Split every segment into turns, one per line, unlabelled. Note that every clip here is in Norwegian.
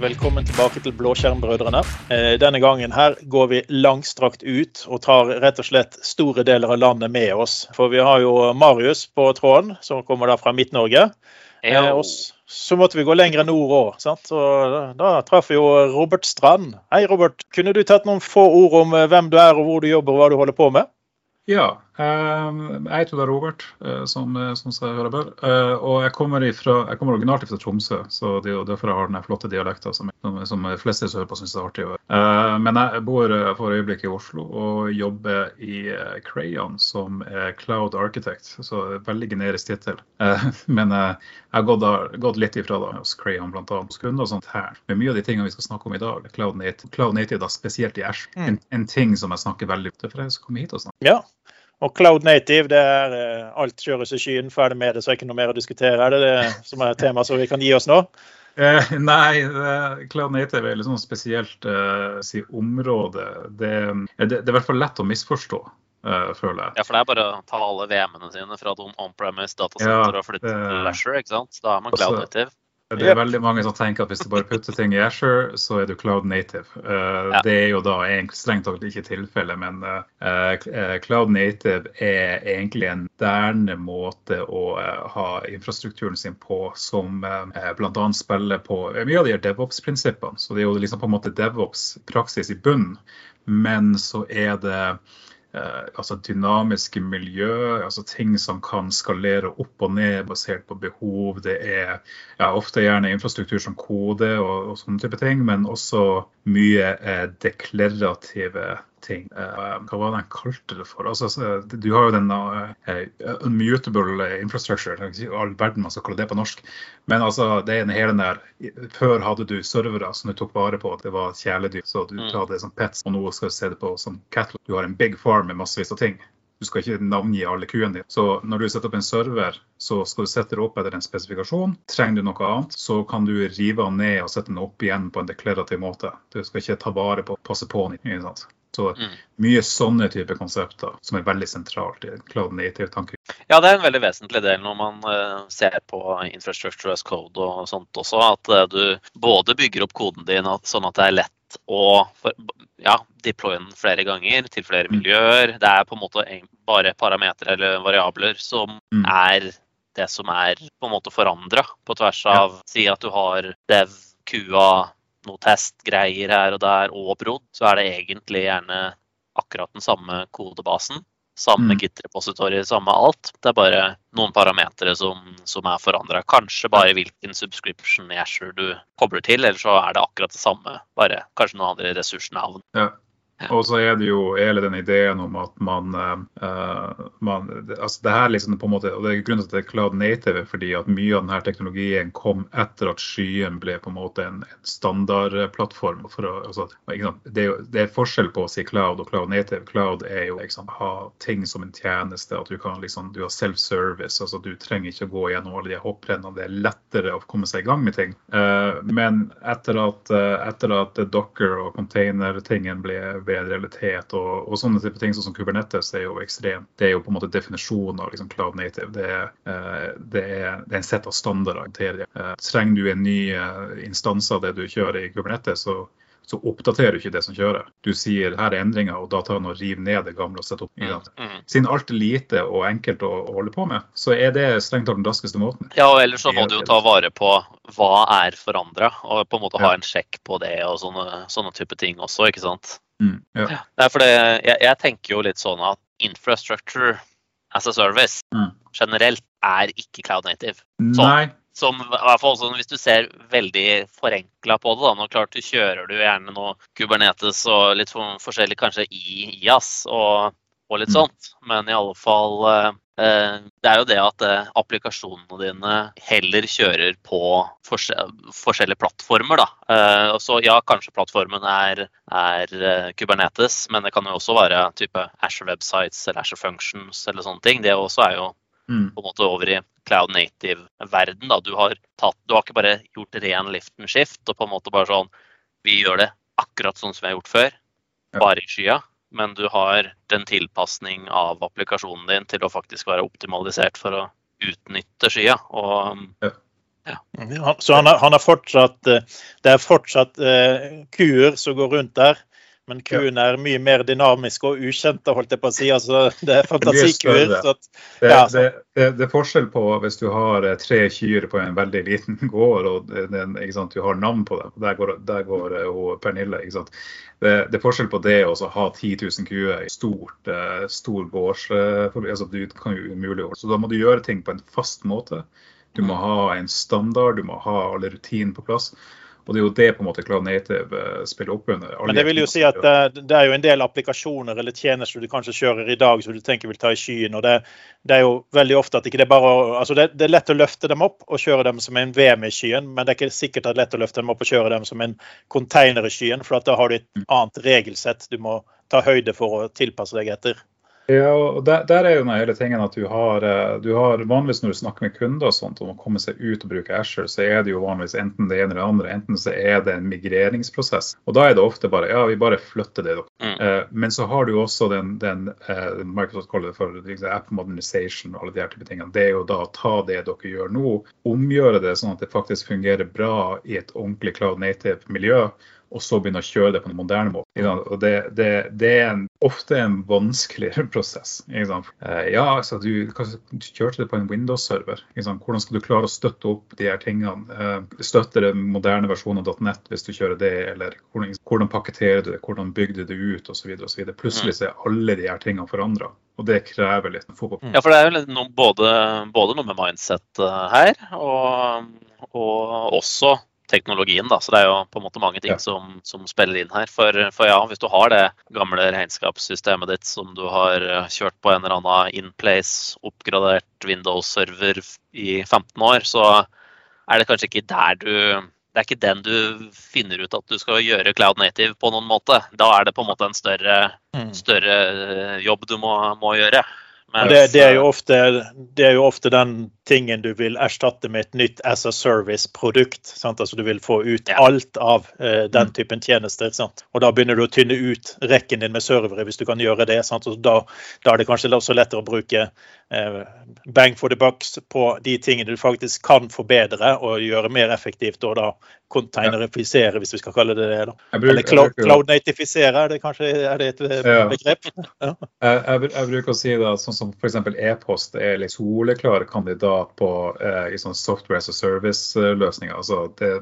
Velkommen tilbake til Blåskjermbrødrene. Eh, Denne gangen her går vi langstrakt ut og tar rett og slett store deler av landet med oss. For vi har jo Marius på tråden, som kommer da fra Midt-Norge. Eh, Og så måtte vi gå lenger nord òg. Så da, traff vi jo Robert Strand. Hei, Robert. Kunne du tatt noen få ord om eh, hvem du er, og hvor du jobber, og hva du holder på med?
Ja, jeg heter Robert, eh, som, eh, som jeg hører bør. Eh, og jeg kommer, ifra, jeg kommer originalt fra Tromsø, så det er jo derfor jeg har den flotte dialekten som, som, de fleste som hører på syns er artig. Men jeg bor for øyeblikket i Oslo og jobber i Crayon som er Cloud Architect. Så veldig generisk tittel. Men jeg har gått, gått litt ifra da, hos Crayon bl.a. hos kunder og sånt her. Men mye av de tingene vi skal snakke om i dag, Cloud Native, Cloud Native da, spesielt i Ash.
Mm.
En, en ting som jeg snakker veldig Derfor jeg skal komme hit og snakke.
Ja. Og Cloud Native, det er eh, alt kjøres i skyen, ferdig med det, så er ikke noe mer å diskutere. Er det det som er tema som vi kan gi oss nå?
Eh, nei, eh, Cloud Native er litt sånn spesielt eh, si, område. Det, det, det er i hvert fall lett å misforstå, Uh, føler jeg.
Ja, for det er bare å ta alle VM-ene sine fra et on-premise datasenter
Ja,
og flytte til Lasher, ikke sant? Da er man cloud native.
Det er veldig mange som tenker at hvis du bare putter ting i Azure, så er du Cloud Native. Uh,
Ja.
Det er jo da strengt tatt ikke tilfellet, men uh, uh, Cloud Native er egentlig en moderne måte å ha infrastrukturen sin på som uh, bl.a. spiller på mye av de DevOps-prinsippene. Så det er jo liksom på en måte DevOps-praksis i bunnen, men så er det altså dynamiske miljø, altså ting som kan skalere opp og ned basert på behov. Det er ja, ofte gjerne infrastruktur som kode og, og sånne type ting, men også mye eh, deklarative ting. Eh, hva var det han kalte det for? Altså, du har jo den eh, unmutable infrastructure, all verden man skal kalle det på norsk. Men altså, det er en den der Før hadde du servere som du tok vare på, det var kjæledyr, så du
tar
hadde det som pets, og nå skal du se det på som cattle. Du har en big farm med massevis av ting. Du skal ikke navngi alle kuene dine. Så når du setter opp en server, så skal du sette det opp etter en spesifikasjon. Trenger du noe annet, så kan du rive den ned og sette den opp igjen på en deklarativ måte. Du skal ikke ta vare på passe på den. Så
Mm.
mye sånne type konsepter som er veldig sentralt i cloud native tanke.
Ja, det er en veldig vesentlig del når man eh, ser på infrastructure as code og sånt også, at eh, du både bygger opp koden din sånn at det er lett for, ja, deploye den flere ganger til flere
Mm.
miljøer. Det er på en måte bare parametere eller variabler som
Mm.
er det som er på en måte forandra på tvers
Ja.
av Si at du har dev, QA, noe testgreier her og der og brodd, så er det egentlig gjerne akkurat den samme kodebasen. Samme
Mm.
Git-repository, samme alt. Det er bare noen parametere som, som er forandra. Kanskje bare hvilken subscription i Azure du kobler til, eller så er det akkurat det samme. Bare kanskje noen andre ressursnavn.
Ja. Og så er det jo hele den ideen om at man, uh, man altså det her liksom på en måte, og det er grunnen til at det er cloud native, fordi at mye av denne teknologien kom etter at skyen ble på en måte en, en standardplattform. For å, altså, det, er jo, det er forskjell på å si cloud og cloud native. Cloud er jo liksom, ha ting som en tjeneste, at du kan liksom, du har self-service. altså Du trenger ikke å gå gjennom alle de hopprennene. Det er lettere å komme seg i gang med ting. Uh, men etter at, uh, etter at docker og container-tingen ble, en realitet, og, og sånne type ting sånn som Kubernetes er jo ekstremt. Det er jo på en måte definisjonen av liksom cloud native. Det eh, det er, det er en sett av standarder. Uh, trenger du en ny uh, instans av det du kjører i Kubernetes, så så oppdaterer du ikke det som kjører. Du sier her er endringer, og da tar han og river ned det gamle og setter opp.
Mm.
Mm.
Mm.
Siden alt er lite og enkelt å, å holde på med, så er det strengt tatt den raskeste måten.
Ja, og ellers så må du jo ta vare på hva er forandra, og på en måte ha en sjekk på det og sånne, sånne type ting også, ikke sant.
Mm. Ja.
Nei, for det, jeg, jeg tenker jo litt sånn at infrastructure as a service
Mm.
generelt er ikke cloud native. Så,
Nei.
Som, i hvert fall sånn, Hvis du ser veldig forenkla på det, da, nå klart du kjører du gjerne noe Kubernetes og litt for, forskjellig kanskje i IAS og, og litt
Mm.
sånt, men i alle fall eh, eh, Det er jo det at eh, applikasjonene dine heller kjører på forskjell, forskjellige plattformer. da. Eh, så ja, kanskje plattformen er, er Kubernetes, men det kan jo også være type Azure Websites eller Azure Functions eller sånne ting. Det også er jo
Mm.
på en måte over i cloud native-verden. Du har, du har ikke bare gjort ren lift and shift og på en måte bare sånn Vi gjør det akkurat sånn som vi har gjort før,
Ja.
bare i skya. Men du har en tilpasning av applikasjonen din til å faktisk være optimalisert for å utnytte skya. Og
Ja.
Ja, så han har, han har, fortsatt Det er fortsatt uh, kuer som går rundt der. Men kuen er mye mer dynamisk og ukjente, holdt jeg på å si. Altså, det er fantasikuer.
Det, ja, det, det, det, er forskjell på hvis du har eh, tre kyr på en veldig liten gård og den, du har navn på dem. Der går, der går hun Pernille. Det, er forskjell på det å ha 10 000 kuer i stort, uh, stor gårds... Altså, du kan jo umulig Så da må du gjøre ting på en fast måte. Du må ha en standard, du må ha alle rutinene på plass. Og det er jo det på en måte Cloud Native eh, spiller opp under.
Men det vil jo si at det, det, er jo en del applikasjoner eller tjenester du kanskje kjører i dag som du tenker vil ta i skyen. og Det, det er jo veldig ofte at ikke det bare altså det, det, er lett å løfte dem opp og kjøre dem som en VM i skyen, men det er ikke sikkert at det er lett å løfte dem opp og kjøre dem som en container i skyen, for da har du et mm. annet regelsett du må ta høyde for å tilpasse deg etter.
Ja, og der, der, er jo den hele tingen at du har, eh, du har, Vanligvis når du snakker med kunder og sånt om å komme seg ut og bruke Asher, så er det jo vanligvis enten det ene eller det andre. Enten så er det en migreringsprosess. Og da er det ofte bare ja, vi bare flytter det. Mm. Eh, men så har du også den, den eh, Microsoft kaller det for liksom, app modernization og alle de her type tingene. Det er jo da å ta det dere gjør nå, omgjøre det sånn at det faktisk fungerer bra i et ordentlig cloud native miljø og så begynne å kjøre det på en moderne måte. Og det, det, det er en, ofte en vanskeligere prosess. Eh, ja, altså du, du, kjørte det på en Windows-server. Hvordan skal du klare å støtte opp de her tingene? Eh, støtte det moderne versjonen av .net hvis du kjører det, eller hvordan, hvordan pakketterer du det, hvordan bygde du det ut osv. Plutselig så er alle de her tingene forandra. Og det krever litt fotball.
Ja, for det er jo noe, både, både, noe med mindset eh, her, og, og også teknologien. Da. Så det er jo på en måte mange ting ja. som, som, spiller inn her. For, for, ja, hvis du har det gamle regnskapssystemet ditt som du har eh, kjørt på en eller annen in-place, oppgradert Windows-server i 15 år, så er det kanskje ikke der du det er ikke den du finner ut at du skal gjøre cloud native på noen måte. Da er det på en måte en større, mm. større eh, jobb du må, må gjøre.
Men det, det, er ofte, det er jo ofte den tingen du vil erstatte med et nytt as a service-produkt. Altså Du vil få ut ja. alt av uh, den mm. typen tjenester. Sant? Og Da begynner du å tynne ut rekken din med servere hvis du kan gjøre det. Da, da, er det kanskje også lettere å bruke bang for the bucks på de tingene du faktisk kan forbedre og gjøre mer effektivt. og da containerifisere, hvis vi skal kalle det det. da. Bruker, Eller cloud, cloud-natifisere, er det kanskje er det et eh, begrep?
ja. jeg, jeg, jeg, bruker å si det, sånn som f.eks. e-post er litt soleklar kandidat på eh, i sånn software as a service-løsninger. Altså, det,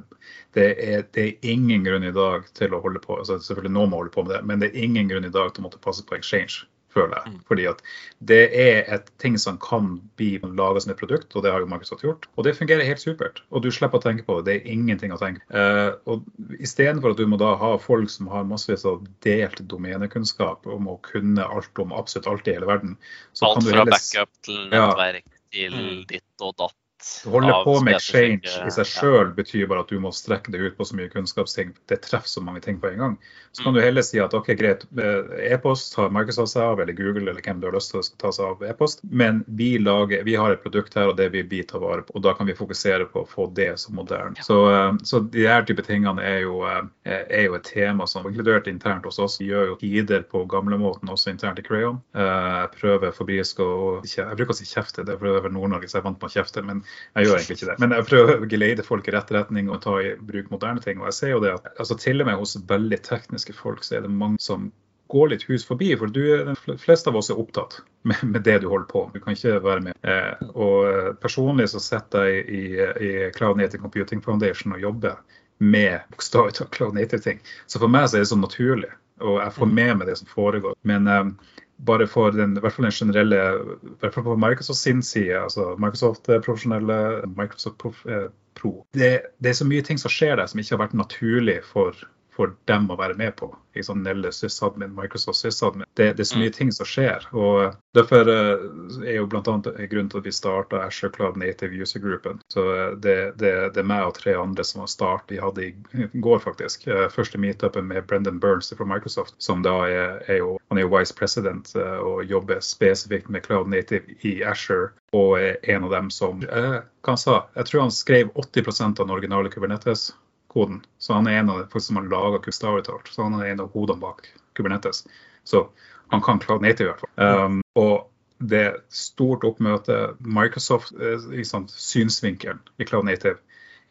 det, er, det, er, ingen grunn i dag til å holde på altså, Selvfølgelig noen må holde på med det, men det er ingen grunn i dag til å måtte passe på exchange føler jeg. Mm. Fordi at det er et ting som kan bli laga som et produkt, og det har jo Microsoft gjort. Og det fungerer helt supert. Og du slipper å tenke på det. Det er ingenting å tenke på. Uh, og Istedenfor at du må da ha folk som har massevis av delt domenekunnskap om å kunne alt om absolutt alt i hele verden.
så alt fra backup til nettverk ja. til mm. ditt og datt
å holde på med exchange i seg sjøl betyr bare at du må strekke deg ut på så mye kunnskapsting. Det treffer så mange ting på en gang. Så kan du heller si at ok, greit, eh, e-post tar Microsoft seg av, eller Google eller hvem du har lyst til å ta seg av e-post. Men vi, lager, vi har et produkt her, og det vil vi ta vare på. Og da kan vi fokusere på å få det som moderne. Så, eh, så de her type tingene er jo, eh, er jo, et tema som er inkludert internt hos oss. Vi gjør jo tider på gamlemåten også internt i Crayon. Jeg prøver fabrisk å Jeg bruker å si kjefte, det er for Nord-Norge, så jeg vant med å kjefte. men jeg gjør egentlig ikke det. Men jeg prøver å geleide folk i rett retning og ta i bruk moderne ting. Og jeg ser jo det at altså, til og med hos veldig tekniske folk så er det mange som går litt hus forbi. For du, de fleste av oss er opptatt med, med, det du holder på med. Du kan ikke være med. Eh, og eh, personlig så sitter jeg i, i Cloud Native Computing Foundation og jobber med bokstavelig talt Cloud Native-ting. Så for meg så er det så naturlig. Og jeg får med meg det som foregår. Men eh, bare for den, i hvert fall den generelle i hvert fall på Microsoft sin side, altså Microsoft profesjonelle, Microsoft eh, Pro. Det, det, er så mye ting som skjer der som ikke har vært naturlig for for dem å være med på. Ikke sånn Nelle sysadmin, Microsoft sysadmin. Det, det, er så mye mm. ting som skjer. og Derfor eh, er jo bl.a. grunnen til at vi starta Asher Cloud Native User Groupen. Så eh, det, det, det, er meg og tre andre som har startet, vi hadde i går faktisk, eh, første meetupen med Brendan Burns fra Microsoft, som da er, er jo han er jo vice president og jobber spesifikt med Cloud Native i Asher. Og er en av dem som hva han sa, jeg tror han skrev 80% av den originale Kubernetes koden. Så han er en av de som har laga Custavitart. Så han er en av hodene bak Kubernetes. Så han kan Cloud Native i hvert fall. Um, og det er stort oppmøte. Microsoft liksom, synsvinkelen i Cloud Native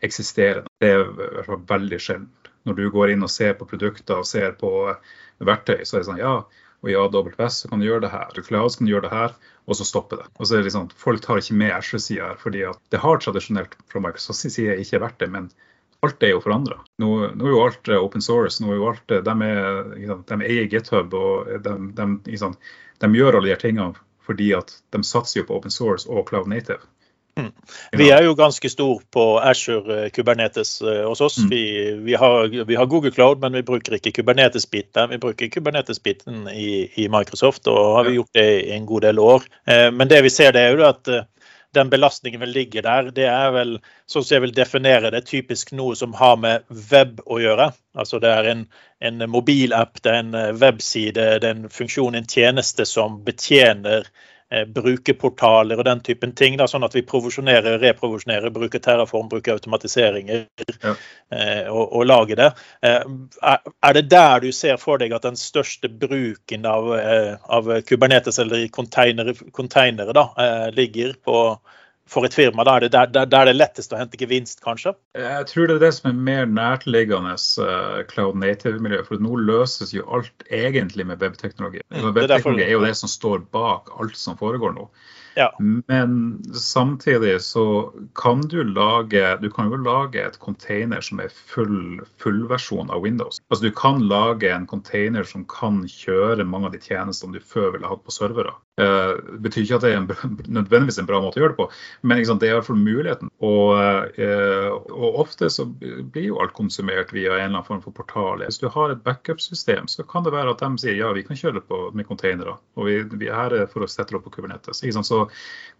eksisterer. Det er i hvert fall veldig sjeldent. Når du går inn og ser på produkter og ser på verktøy, så er det sånn ja, og i AWS så kan du gjøre det her, i Cloud kan du gjøre det her, og så stopper det. Og så er det liksom, Folk tar ikke med Azure-sida her, fordi at det har tradisjonelt fra Microsofts side ikke vært det. men alt er jo forandra. Nå, nå, er jo alt eh, open source. nå er jo alt, De, er, de eier GitHub og de, de, de, gjør alle de tingene fordi at de satser jo på open source og cloud native.
Mm. Vi er jo ganske stor på Azure eh, Kubernetes eh, hos oss. Mm. Vi, vi, har, vi, har, Google Cloud, men vi bruker ikke Kubernetes-biten. Vi bruker Kubernetes-biten i, i, Microsoft, og har vi gjort det i en god del år. Eh, men det vi ser, det er jo at den belastningen vil ligge der. Det er vel, sånn som jeg vil definere det, typisk noe som har med web å gjøre. Altså Det er en, en mobilapp, det er en webside, det er en funksjon, en tjeneste som betjener Eh, brukerportaler og den typen ting. Da, sånn at vi provosjonerer, reprovosjonerer, bruker terraform, bruker automatiseringer ja. eh, og, og, lager det. Eh, er det der du ser for deg at den største bruken av, eh, av Kubernetes eller containere, containere da, eh, ligger på, for et firma? Da er det der, der, der det er lettest å hente gevinst, kanskje?
Jeg tror det er det som er mer nærtliggende uh, cloud native-miljø. For nå løses jo alt egentlig med webteknologi. Mm, webteknologi er jo det som står bak alt som foregår nå. Ja. Men samtidig så kan du lage du kan jo lage et container som er full fullversjon av Windows. Altså Du kan lage en container som kan kjøre mange av de tjenestene du før ville hatt på servere. Det betyr ikke at det er en, nødvendigvis en bra måte å gjøre det på, men sant, det er iallfall muligheten. Og, uh, og, ofte så blir jo alt konsumert via en eller annen form for portal. Hvis du har et backup-system, så kan det være at de sier ja, vi kan kjøre det på, med containere. Og vi, vi er her for å sette det opp på Kubernetes. Ikke sant? Så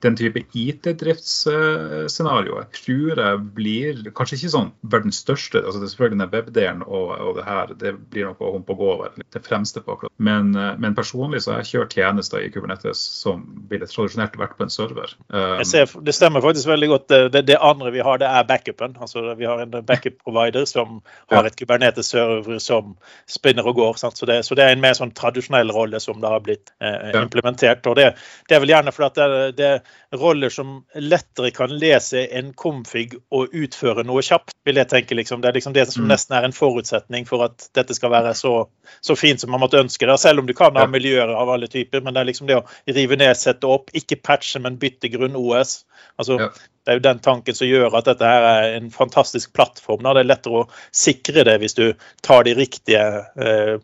den type IT-driftsscenarioet tror jeg blir kanskje ikke sånn verdens største. altså det er Selvfølgelig den webdelen og, og det her, det blir noe å humpe og gå over det fremste på akkurat. Men, eh, men, personlig så har jeg kjørt tjenester i Kubernetes som ville tradisjonelt vært på en server.
Um, ser, det stemmer faktisk veldig godt. Det, det, andre vi har, det er backupen. Altså Vi har en backup-provider som har et Kubernetes-server som spinner og går. Så det, så, det, er en mer sånn tradisjonell rolle som det har blitt eh, implementert. og det, det, er vel gjerne fordi at det, det er roller som lettere kan lese en config og utføre noe kjapt. vil jeg tenke liksom. Det er liksom det som mm. nesten er en forutsetning for at dette skal være så, så fint som man måtte ønske det. Selv om du kan ha miljøer av alle typer. Men det er liksom det å rive ned, sette opp, ikke patche, men bytte grunn-OS. Altså, ja. Det er jo den tanken som gjør at dette her er en fantastisk plattform. Da. Det er lettere å sikre det hvis du tar de riktige eh,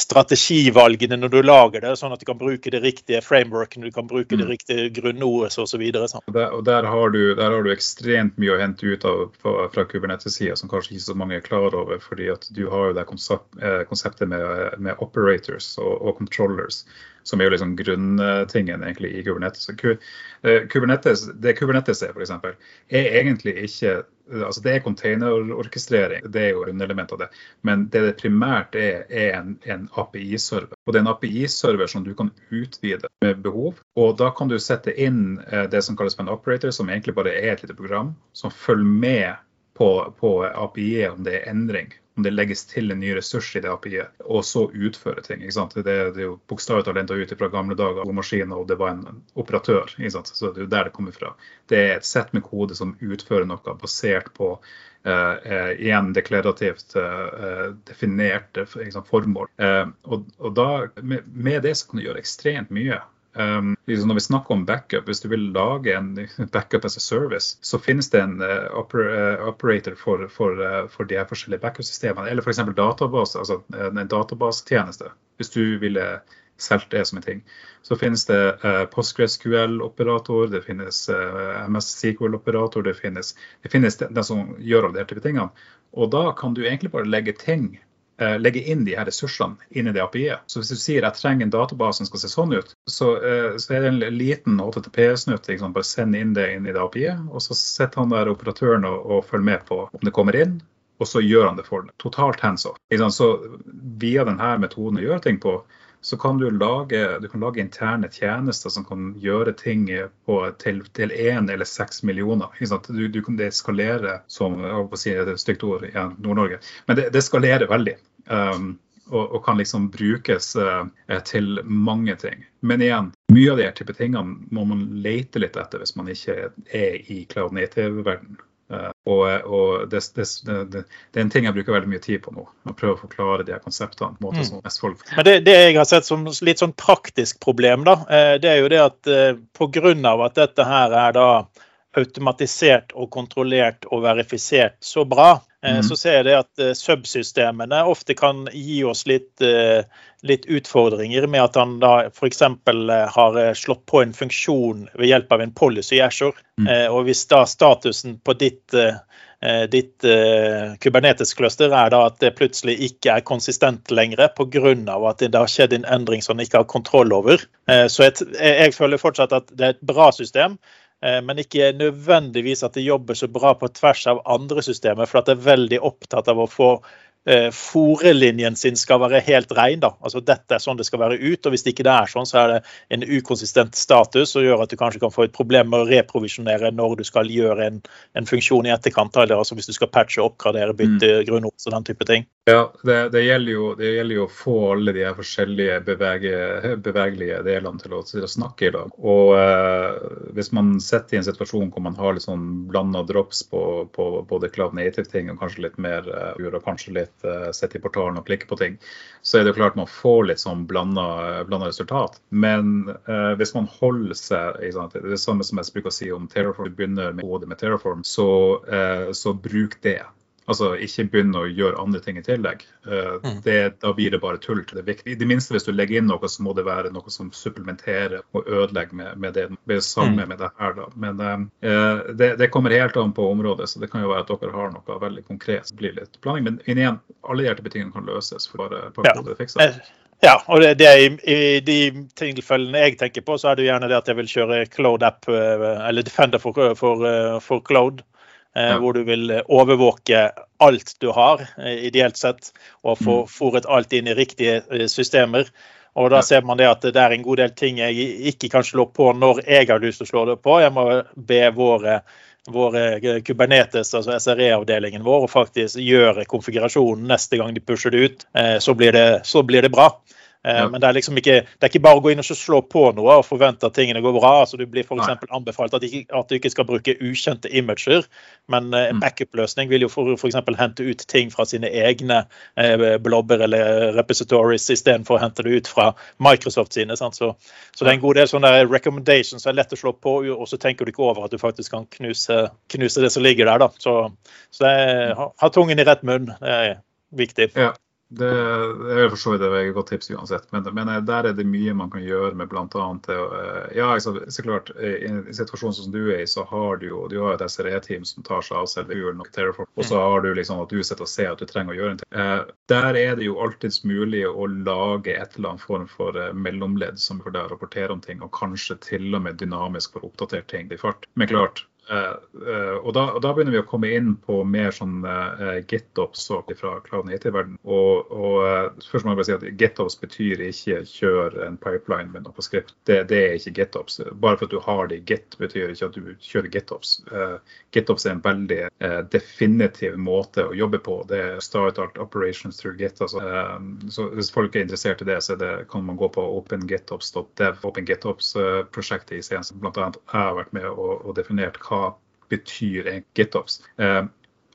strategivalgene når du lager det, sånn at du kan bruke det riktige frameworkene, du kan bruke mm. det riktige grunn-OS osv.
Og der, og der, har du, der har du ekstremt mye å hente ut av fra, fra Kubernetes-sida som kanskje ikke så mange er klar over. fordi at du har jo det eh, konseptet med, med, operators og, og controllers som er jo liksom grunntingen egentlig i Kubernetes. Eh, Kubernetes det Kubernetes er, f.eks., er egentlig ikke altså Det er containerorkestrering, det er jo underelement av det. Men det det primært er, er en, en API-server. Og Det er en API-server som du kan utvide med behov. Og Da kan du sette inn eh, det som kalles for en operator, som egentlig bare er et lite program som følger med på, på API-et om det er endring om det legges til en ny ressurs i det API-et, og så utføre ting. ikke sant? Det, det er jo bokstavelig talt henta ut fra gamle dager hvor maskinen og det var en operatør. ikke sant? Så det er jo der det kommer fra. Det er et sett med kode som utfører noe basert på uh, uh, igjen deklarativt uh, definerte liksom, formål. Og, og, da, med, med det så kan du gjøre ekstremt mye. Um, liksom når vi snakker om backup, Hvis du vil lage en backup as a service, så finnes det en uh, oper, uh, operator for, for, uh, for, de her forskjellige backup-systemene. Eller f.eks. database, altså en databasetjeneste. Hvis du ville solgt det som en ting. Så finnes det PostgreSQL-operator, det finnes MS SQL-operator, det finnes, det finnes den som gjør alle de her type tingene. Og da kan du egentlig bare legge ting legge inn de her ressursene inn i det API-et. Så hvis du sier jeg trenger en database som skal se sånn ut, så, eh, så er det en liten HTTP-snutt. Bare send inn det inn i det API-et, og så sitter han der operatøren og, og følger med på om det kommer inn, og så gjør han det for deg. Totalt hands off. Så via denne metoden å gjøre ting på, så kan du lage, du kan lage interne tjenester som kan gjøre ting på, til, til én eller seks millioner. Du, du kan det skalere, som jeg si et stygt ord i Nord-Norge, men det, det, skalerer veldig. Um, og, og, kan liksom brukes uh, til mange ting. Men igjen, mye av de her type tingene må man lete litt etter hvis man ikke er i cloud native-verden. Og, og det, det, det, det, er en ting jeg bruker veldig mye tid på nå. Å prøve å forklare de her konseptene. på en måte mm. som mest folk.
Men det, jeg har sett som litt sånn praktisk problem, da, det er jo det at pga. at dette her er da automatisert og kontrollert og verifisert så bra, mm. så ser jeg det at eh, subsystemene ofte kan gi oss litt, eh, litt utfordringer med at han da f.eks. har slått på en funksjon ved hjelp av en policy i Ashore. Mm. Og hvis da statusen på ditt ditt Kubernetes-cluster er da at det plutselig ikke er konsistent lenger pga. at det har skjedd en endring som han ikke har kontroll over. Så jeg, jeg, føler fortsatt at det er et bra system, men ikke nødvendigvis at de jobber så bra på tvers av andre systemer. For at de er veldig opptatt av å få eh, fòrelinjen sin skal være helt ren. da. Altså Dette er sånn det skal være ut. og Hvis det ikke det er sånn, så er det en ukonsistent status som gjør at du kanskje kan få et problem med å reprovisjonere når du skal gjøre en, en funksjon i etterkant. eller altså Hvis du skal patche, oppgradere, bytte mm. grunnord og den type ting.
Ja, det, det, gjelder jo, det, gjelder jo, å få alle de forskjellige bevege, bevegelige delene til å, til å, snakke i dag. Og eh, Hvis man sitter i en situasjon hvor man har litt sånn blanda drops på, på både cloud native-ting og kanskje litt mer uh, og kanskje litt litt, uh, sitte i portalen og klikke på ting, så er det jo klart man får litt sånn blanda, resultat. Men eh, hvis man holder seg i er det samme som jeg bruker å si om Terraform, du begynner med, med Terraform, så, eh, så bruk det. Altså ikke begynne å gjøre andre ting i tillegg. Uh, det, da blir det bare tull. til Det viktige. I det minste hvis du legger inn noe, så må det være noe som supplementerer og ødelegger med, med det, med samme mm. med det her. Da. Men uh, det, det, kommer helt an på området, så det kan jo være at dere har noe veldig konkret. som blir litt planning. Men igjen, alle hjertebetingene kan løses. for bare, bare ja. det fiksa.
Ja, og det, det er i, i, de tilfellene jeg tenker på, så er det jo gjerne det at jeg vil kjøre Cloud app, eller Defender for, for, for Cloud. Eh, ja. Hvor du vil eh, overvåke alt du har, eh, ideelt sett, og få mm. fòret alt inn i riktige systemer. Og da ser man det at det er en god del ting jeg ikke kan slå på når jeg har lyst til å slå det på. Jeg må be våre, våre Kubernetes, altså SRE-avdelingen vår, å faktisk gjøre konfigurasjonen neste gang de pusher det ut. Så blir det, så blir det bra. Eh, ja. Men det er liksom ikke, det er ikke bare å gå inn og slå på noe og forvente at tingene går bra. altså Du blir f.eks. anbefalt at, ikke, at, du ikke skal bruke ukjente imager, men eh, en mm. backup-løsning vil jo f.eks. hente ut ting fra sine egne eh, blobber eller repositories istedenfor å hente det ut fra Microsoft sine. Så, så, det er en god del sånne recommendations som er lett å slå på, og så tenker du ikke over at du faktisk kan knuse, knuse det som ligger der. da. Så, så det er, ha tungen i rett munn. Det er viktig.
Ja. Det, det er for så vidt et godt tips uansett, men, men, eh, der er det mye man kan gjøre med bl.a. Eh, ja, så klart, I en situasjon som du er i, så har du jo du har et SRE-team som tar seg av selve uren og Terraform, og så mm. har du liksom at du sitter og ser at du trenger å gjøre en ting. Eh, der er det jo alltids mulig å lage et eller annet form for mellomledd som får deg rapportere om ting, og kanskje til og med dynamisk for oppdatert ting i fart. Men klart, og, da, og, da, begynner vi å komme inn på mer sånn uh, GitOps fra Cloud Native-verden. Og, og først må jeg bare si at GitOps betyr ikke kjør en pipeline med noe på skript. Det, det, er ikke GitOps. Bare for at du har det i Git, betyr ikke at du kjører GitOps. GitOps er en veldig definitiv måte å jobbe på. Det er start art operations through Git. Altså. så hvis folk er interessert i det, så det, kan man gå på opengitops.dev. OpenGitOps-prosjektet i CN, som bl.a. jeg har vært med og, og definert hva betyr GitOps. Eh,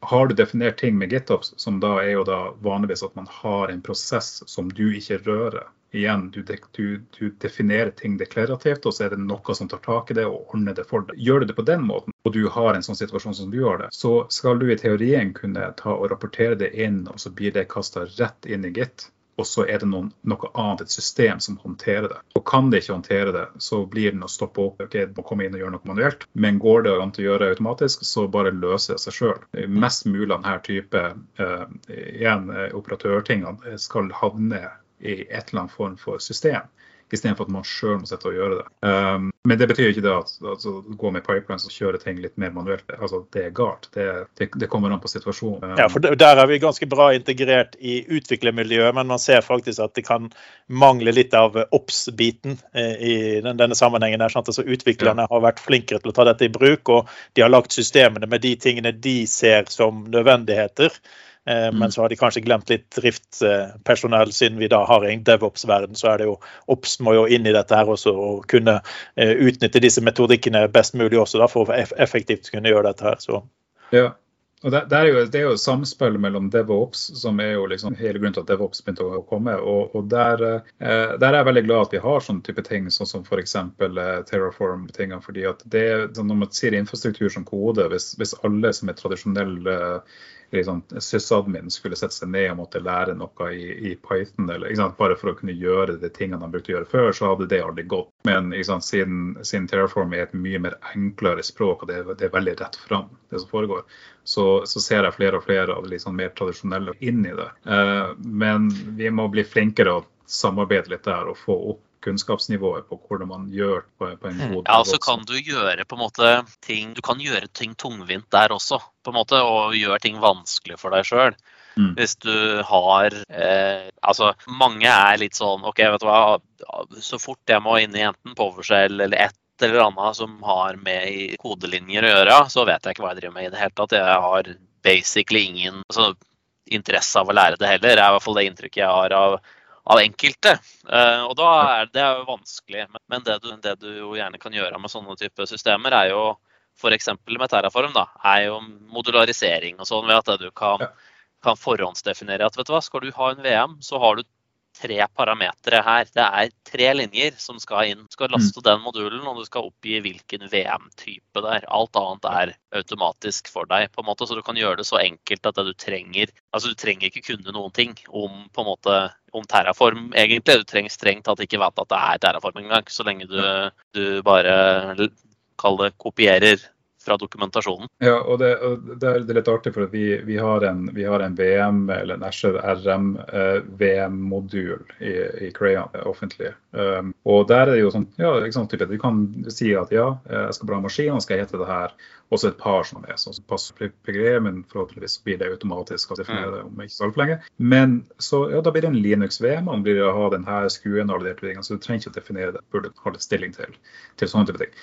har du definert ting med GitOps, som da er jo da vanligvis at man har en prosess som du ikke rører. Igjen, du, du, du, definerer ting deklarativt, og så er det noe som tar tak i det og ordner det for deg. Gjør du det på den måten, og du har en sånn situasjon som du har det, så skal du i teorien kunne ta og rapportere det inn, og så blir det kasta rett inn i Git og så er det noen, noe annet, et system som håndterer det. Og Kan det ikke håndtere det, så blir den å stoppe opp. ok, det må komme inn og gjøre noe manuelt. Men går det an å gjøre det automatisk, så bare løser det seg sjøl. Mest mulig av denne type uh, igjen, eh, operatørtingene skal havne i et eller annet form for system istedenfor at man sjøl må sitte og gjøre det. Um, men det betyr ikke det at altså, gå med pipelines og kjøre ting litt mer manuelt. Altså, det er galt. Det, det, det kommer an på situasjonen.
Um, ja, for Der er vi ganske bra integrert i utviklermiljøet, men man ser faktisk at det kan mangle litt av OBS-biten eh, i denne sammenhengen. Der, sant? Altså, utviklerne ja. har vært flinkere til å ta dette i bruk, og de har lagt systemene med de tingene de ser som nødvendigheter. Eh, men mm. så har de kanskje glemt litt driftspersonell, siden vi da har en DevOps-verden. Så er det jo Ops må jo inn i dette her også og kunne eh, utnytte disse metodikkene best mulig også da, for å effektivt kunne gjøre dette her. Så
Ja. Og det, det, er jo, det er jo samspill mellom DevOps, som er jo liksom hele grunnen til at DevOps begynte å komme. Og, og der, eh, der, er jeg veldig glad at vi har sånne type ting, sånn som f.eks. Eh, Terraform-tingene. fordi at det, Når man sier infrastruktur som kode, hvis, hvis alle som er tradisjonelle eh, liksom, sysadmin skulle sette seg ned og måtte lære noe i, i Python, eller, sant, bare for å kunne gjøre de tingene de brukte å gjøre før, så hadde det aldri gått. Men sant, siden, siden, Terraform er et mye mer enklere språk, og det, det er veldig rett fram, det som foregår, så, så, ser jeg flere og flere av de liksom, mer tradisjonelle inn i det. Uh, men vi må bli flinkere å samarbeide litt der og få opp kunnskapsnivået på hvordan man gjør på, på en god
Ja, så kan du gjøre på en måte ting Du kan gjøre ting tungvint der også, på en måte, og gjøre ting vanskelig for deg sjøl. Mm. Hvis du har eh, Altså, mange er litt sånn OK, vet du hva. Så fort jeg må inn i enten PowerShell eller et eller annet som har med i kodelinjer å gjøre, så vet jeg ikke hva jeg driver med i det hele tatt. Jeg har basically ingen altså, interesse av å lære det heller. Det er i hvert fall det inntrykket jeg har av av enkelte. Uh, og da er det er jo vanskelig. Men det du, det du, jo gjerne kan gjøre med sånne type systemer, er jo f.eks. med Terraform, da, er jo modularisering og sånn, ved at du kan, kan forhåndsdefinere at vet du hva, skal du ha en VM, så har du tre parametere her. Det er tre linjer som skal inn. Du skal laste mm. den modulen, og du skal oppgi hvilken VM-type det er. Alt annet er automatisk for deg, på en måte, så du kan gjøre det så enkelt at det du trenger Altså, du trenger ikke kunne noen ting om på en måte om Terraform, egentlig. Du trenger strengt tatt ikke vite at det er Terraform engang, så lenge du, du bare kall det kopierer fra dokumentasjonen.
Ja, og det, og det, er, litt artig, for vi, vi, har en, vi, har en, VM, eller en RM-VM-modul eh, i, i Crayon offentlig. Um, og der er det jo sånn, ja, sånn type, Du kan si at ja, jeg skal bra maskin, og skal hete det her. Også et par som er sånn som passer PGE, men forhåpentligvis blir det automatisk å definere det om ikke så altfor lenge. Men så, ja, da blir det en Linux-VM, man blir å ha denne skuen og alle de tingene, så du trenger ikke å definere det, burde ha litt stilling til, til sånne type ting.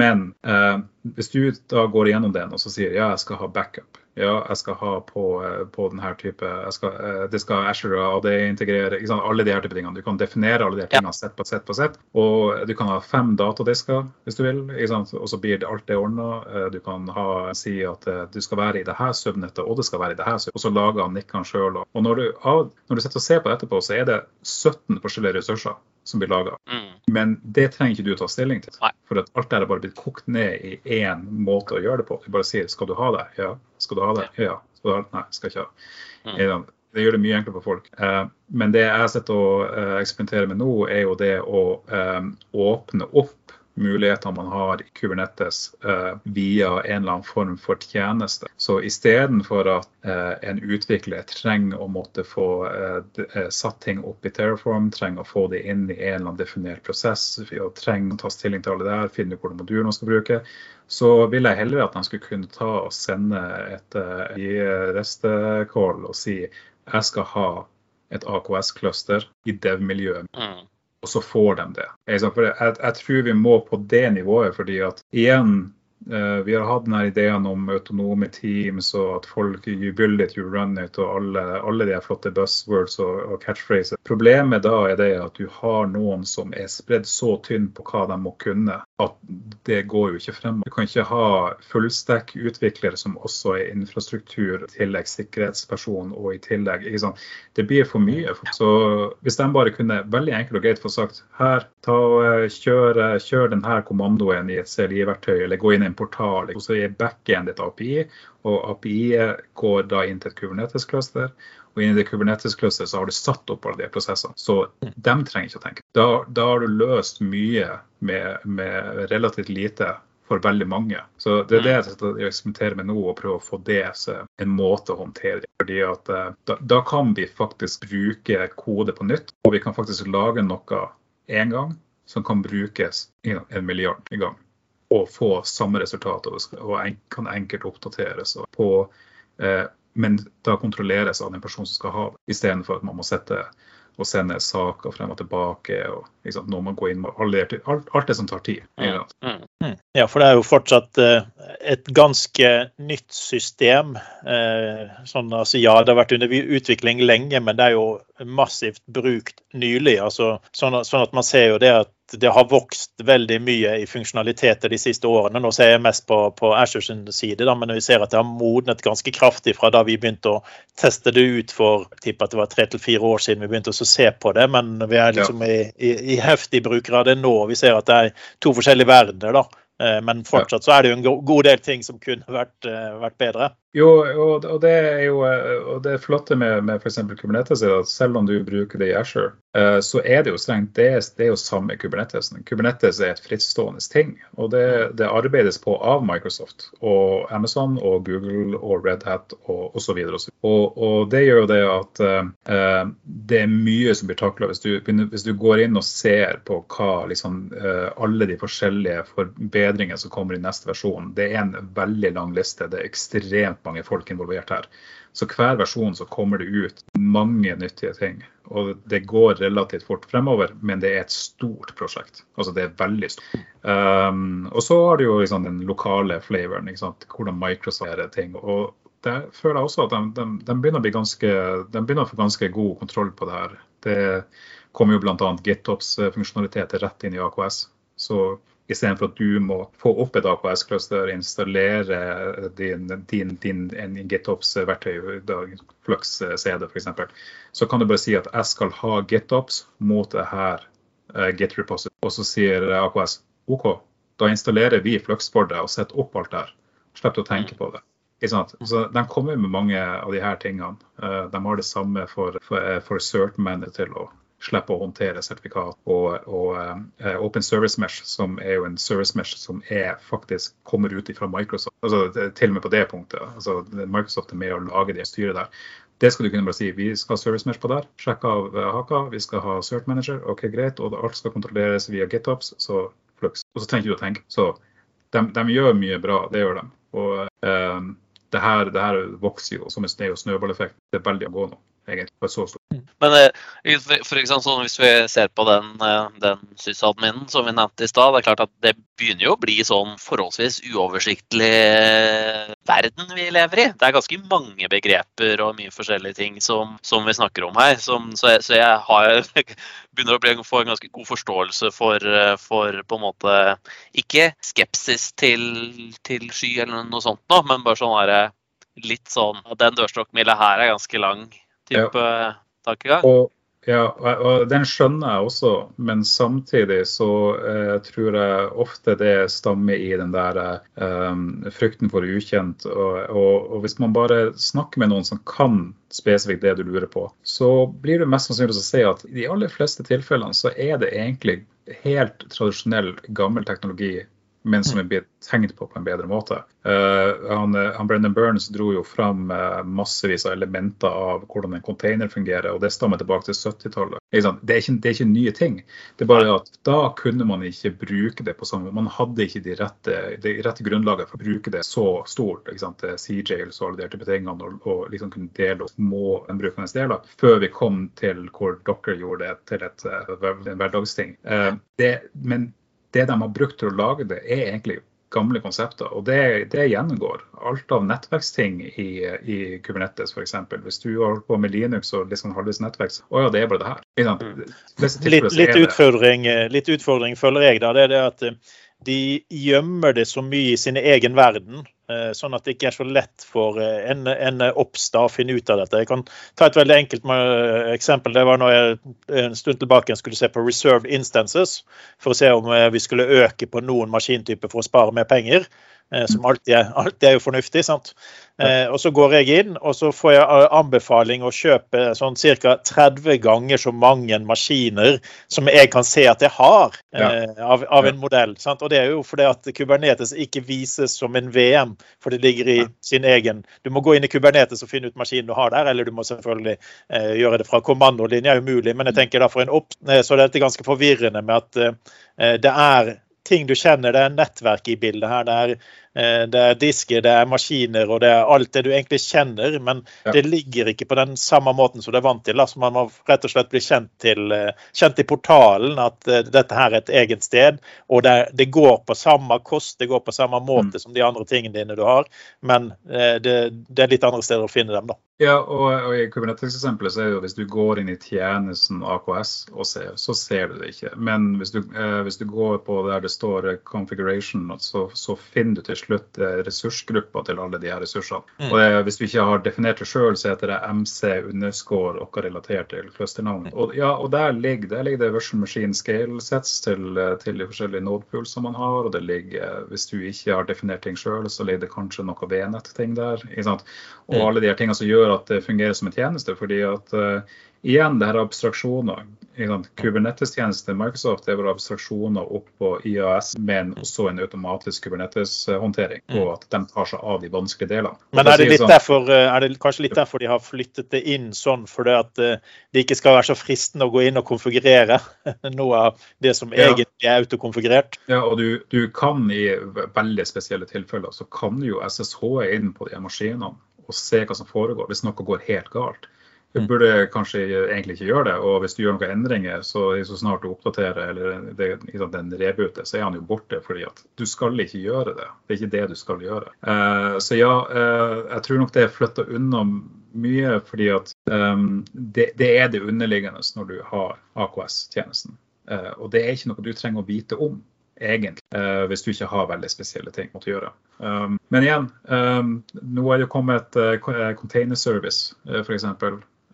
Men eh, hvis du da går igjennom den og så sier ja, jeg skal ha backup, ja, jeg skal ha på, eh, på denne type skal, eh, Det skal Asher og AD-integrere. Alle de her type tingene. Du kan definere alle de her tingene sett på sett på sett. Og du kan ha fem datadisker hvis du vil, og så blir det alt det ordna. Eh, du kan ha, si at du skal være i det her subnettet, og det skal være i det her subnettet. Og så lager han nikkene sjøl. Og når du, når du sitter og ser på det etterpå, så er det 17 forskjellige ressurser som blir laga. Mm. Men det trenger ikke du å ta stilling til. Nei. For at alt der er bare blitt kokt ned i én måte å gjøre det på. Du bare sier 'skal du ha det'? Ja. Skal du ha det? Ja. Skal du ha det? Nei, skal ikke ha det. Mm. Det gjør det mye enklere for folk. Eh, men det jeg sett å eh, eksperimentere med nå, er jo det å eh, åpne opp mulighetene man har i Kubernetes eh, via en eller annen form for tjeneste. Så istedenfor at eh, en utvikler trenger å måtte få eh, satt ting opp i Terraform, trenger å få det inn i en eller annen definert prosess, og trenger å ta stilling til alle det her, finne ut hvordan modulen skal bruke, så ville jeg heller at de skulle kunne ta og sende et i restekall og si jeg skal ha et AKS-cluster i dev-miljøet. Mm og så får de det. Jeg, jeg, tror vi må på det nivået, fordi at igjen Eh, vi har hatt denne ideen om autonome teams og at folk you build it, you run it og alle, alle de flotte buzzwords og, og catchphrases. Problemet da er det at du har noen som er spredd så tynn på hva de må kunne, at det går jo ikke frem. Du kan ikke ha fullstack-utviklere som også er infrastruktur, i tillegg sikkerhetsperson og i tillegg ikke sant? Det blir for mye. Så hvis de bare kunne veldig enkelt og greit få sagt her, ta kjør, kjør denne kommandoen i et CLI-verktøy eller gå inn i en portal. Og så er backend et API, og API går da inn til et Kubernetes-cluster. Og inni det Kubernetes-clusteret så har du satt opp alle de prosessene. Så dem trenger ikke å tenke. Da, da har du løst mye med, med, relativt lite for veldig mange. Så det er det jeg eksperimenterer med nå, å prøve å få det som en måte å håndtere det. Fordi at eh, da, da kan vi faktisk bruke kode på nytt, og vi kan faktisk lage noe én gang som kan brukes en milliard i gang og få samme resultat og kan enkelt oppdateres. På, eh, men da kontrolleres av den personen som skal ha det, istedenfor at man må sette og sende saker frem og tilbake. og liksom, når man går inn med alt, alt, det som tar tid.
Mm, mm, mm. Ja, for det er jo fortsatt eh, et ganske nytt system. Eh, sånn, altså, ja, det har vært under utvikling lenge, men det er jo massivt brukt nylig. Altså, sånn, sånn, at man ser jo det at det har vokst veldig mye i funksjonaliteter de siste årene. Nå ser jeg mest på, på Ashers side, da, men vi ser at det har modnet ganske kraftig fra da vi begynte å teste det ut for at det var tre til fire år siden vi begynte å se på det. Men vi er liksom ja. i, i, i heftig brukere av det nå. Vi ser at det er to forskjellige verdener. da. Eh, men fortsatt så er det jo en god del ting som kunne vært, eh, vært bedre.
Jo, og det er jo eh, og det flotte med, med f.eks. Kubernetes er at selv om du bruker det i Asher, så er det jo strengt det er, det er jo samme Kubernetesen. Kubernetes er et frittstående ting. Og det, det, arbeides på av Microsoft og Amazon og Google og Red Hat og osv. Og, og, og det gjør jo det at uh, det er mye som blir takla hvis, hvis, du går inn og ser på hva liksom, uh, alle de forskjellige forbedringene som kommer i neste versjon. Det er en veldig lang liste. Det er ekstremt mange folk involvert her. Så hver versjon så kommer det ut mange nyttige ting. Og det går relativt fort fremover, men det er et stort prosjekt. Altså det er veldig stort. Um, og så har du jo liksom den lokale flavoren, hvordan Microsoft gjør ting. Og der føler jeg også at de, de, de, begynner ganske, de begynner å få ganske god kontroll på det her. Det kommer jo bl.a. GitOps funksjonaliteter rett inn i AKS. Så Istedenfor at du må få opp et AKS-cluster, installere din, din, din GitOps-verktøy, Flux CD f.eks., så kan du bare si at jeg skal ha GitOps mot det her uh, Git repository. Og så sier AKS OK, da installerer vi Flux for deg og setter opp alt der. Slipp å tenke på det. Så De kommer med mange av de her tingene. Uh, de har det samme for, for, for cert-manager til å slipper å håndtere sertifikat. Og, og uh, Open Service Mesh, som er jo en service mesh som er faktisk kommer ut fra Microsoft. altså Til og med på det punktet. altså Microsoft er med å lage det styret der. Det skal du kunne bare si. Vi skal ha service mesh på der. Sjekk av uh, haka. Vi skal ha cert manager. OK, greit. Og alt skal kontrolleres via GitOps. Så flux. Og så trenger du å tenke. Så de, de, gjør mye bra. Det gjør de. Og uh, det her, det her vokser jo som en snøballeffekt. Det er veldig å gå nå egentlig, så stort.
Men eh, for eksempel, sånn, hvis vi ser på den, eh, den sysadminen som vi nevnte i stad, det er klart at det begynner jo å bli sånn forholdsvis uoversiktlig eh, verden vi lever i. Det er ganske mange begreper og mye forskjellige ting som, som vi snakker om her. Som, så, jeg, så, jeg, har, begynner å bli, få en ganske god forståelse for, for på en måte Ikke skepsis til, til sky eller noe sånt nå, men bare sånn her, litt sånn at den dørstokkmila her er ganske lang type ja. tankegang.
Og, ja, og den skjønner jeg også, men samtidig så eh, tror jeg ofte det stammer i den der eh, frykten for ukjent. Og, og, og, hvis man bare snakker med noen som kan spesifikt det du lurer på, så blir det mest sannsynlig å si at i de aller fleste tilfellene så er det egentlig helt tradisjonell, gammel teknologi men som er blitt tenkt på på en bedre måte. Uh, han, eh, han, Brendan Burns dro jo fram uh, massevis av elementer av hvordan en container fungerer, og det stammer tilbake til 70-tallet. Det, det, er ikke nye ting. Det er bare at da kunne man ikke bruke det på samme Man hadde ikke de rette, de rette grunnlaget for å bruke det så stort. ikke sant? CJs og alle de type tingene, og, og liksom kunne dele små brukende deler, før vi kom til hvor dere gjorde det til et, en hverdagsting. Uh, det, men det de har brukt til å lage det, er egentlig gamle konsepter. Og det, det gjennomgår alt av nettverksting i, i Kubernetes f.eks. Hvis du holder på med Linux og liksom sånn halvvis nettverk, å ja, det er bare det her.
Mm. Litt, litt, utfordring, litt, utfordring, føler jeg da, det er det at de gjemmer det så mye i sin egen verden Eh, sånn at det ikke er så lett for eh, en, en oppstad å finne ut av dette. Jeg kan ta et veldig enkelt eh, eksempel. Det var når jeg en stund tilbake skulle se på reserved instances, for å se om vi skulle øke på noen maskintyper for å spare mer penger. Som alltid er, alltid er jo fornuftig. sant? Eh, og Så går jeg inn og så får jeg eh, anbefaling å kjøpe sånn ca. 30 ganger så mange maskiner som jeg kan se at jeg har eh, av, av, en modell. Sant? Og Det er jo fordi at Kubernetes ikke vises som en VM, for det ligger i sin egen Du må gå inn i Kubernetes og finne ut maskinen du har der, eller du må selvfølgelig eh, gjøre det fra kommandolinja, umulig. Men jeg tenker da for en opp... Eh, så dette er ganske forvirrende med at eh, det er ting du kjenner. Det er nettverk i bildet her. Det er det er disker, det er maskiner og det er alt det du egentlig kjenner, men ja. det ligger ikke på den samme måten som du er vant til. Altså man må rett og slett bli kjent, til, kjent i portalen at dette her er et eget sted, og det, det går på samme kost, det går på samme måte mm. som de andre tingene dine du har, men det, det, er litt andre steder å finne dem, da.
Ja, og, og i Kubernetes-eksempelet så er det jo hvis du går inn i tjenesten AKS ser, så ser du det ikke. Men hvis du, eh, hvis du går på der det står eh, configuration, så, så finner du til slutt eh, ressursgrupper til alle de her ressursene. Mm. Og det, hvis du ikke har definert det sjøl, så heter det MC underscore og relatert til clusternavn. Og, ja, og der ligger, der ligger det virtual machine scale sets til, eh, til de forskjellige nodepools som man har. Og det ligger, hvis du ikke har definert ting sjøl, så ligger det kanskje noe VNett-ting der. Og mm. alle de her tingene som gjør at det fungerer som en tjeneste. fordi at igjen, det her abstraksjoner. Kubernetes-tjeneste Microsoft er bare abstraksjoner opp på IAS, men også en automatisk Kubernetes-håndtering. Og mm. at de tar seg av de vanskelige delene.
Men er det, litt sånn, derfor, eh, er det kanskje litt derfor de har flyttet det inn sånn, fordi at eh, det ikke skal være så fristende å gå inn og konfigurere noe av det som ja. egentlig er autokonfigurert?
Ja, og du, du, kan i veldig spesielle tilfeller så kan jo SSH inn på de maskinene og se hva som foregår hvis noe går helt galt. Du mm. burde kanskje egentlig ikke gjøre det, og hvis du gjør noen endringer, så, så snart du oppdaterer eller det, den rebooter, så er han jo borte. fordi at du skal ikke gjøre det. Det er ikke det du skal gjøre. Uh, så ja, uh, jeg tror nok det er flytta unna mye, fordi at um, det, det, er det underliggende når du har AKS-tjenesten. Uh, og det er ikke noe du trenger å vite om egentlig, hvis du ikke har veldig spesielle ting å gjøre. Um, men igjen, um, nå er det kommet uh, container service, uh, f.eks.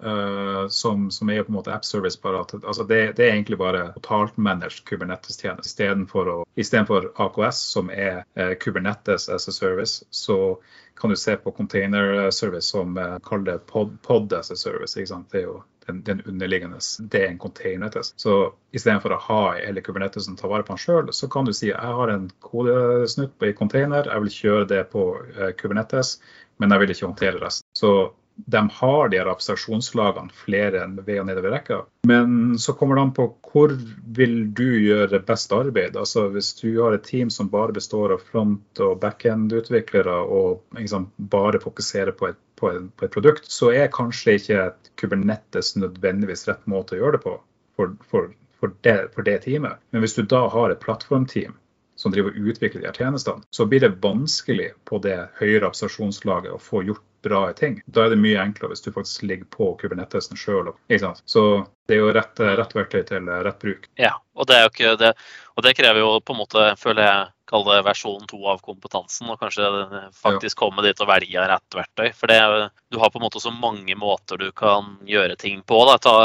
Uh, som, som, er på en måte app service. Bare at, altså det, det, er egentlig bare totalt managed Kubernetes-tjeneste. Istedenfor, istedenfor AKS, som er eh, Kubernetes as a service, så kan du se på container service som eh, kaller det pod, pod as a service. Det er jo den, den, underliggende. Det er en containertest. Så istedenfor å ha hele Kubernetesen ta vare på den sjøl, så kan du si jeg har en kodesnutt i container, jeg vil kjøre det på eh, Kubernetes, men jeg vil ikke håndtere resten. Så de har de her abstraksjonslagene flere enn ved og nedover rekka. Men så kommer det an på hvor vil du gjøre best arbeid. Altså Hvis du har et team som bare består av front- og backend-utviklere og liksom bare fokuserer på et, på, et, på et, produkt, så er kanskje ikke Kubernetes nødvendigvis rett måte å gjøre det på for, for, for, det, for det teamet. Men hvis du da har et plattformteam som driver og utvikler de her tjenestene, så blir det vanskelig på det høyere abstraksjonslaget å få gjort bra ting. Da er det mye enklere hvis du faktisk ligger på kubernettesen sjøl. Så det er jo rett, rett, verktøy til rett bruk.
Ja, og det, det, og det krever jo på en måte, føler jeg, kalle det versjon to av kompetansen. Og kanskje faktisk komme dit og velge rett verktøy. For det, du har på en måte så mange måter du kan gjøre ting på. Da. Ta,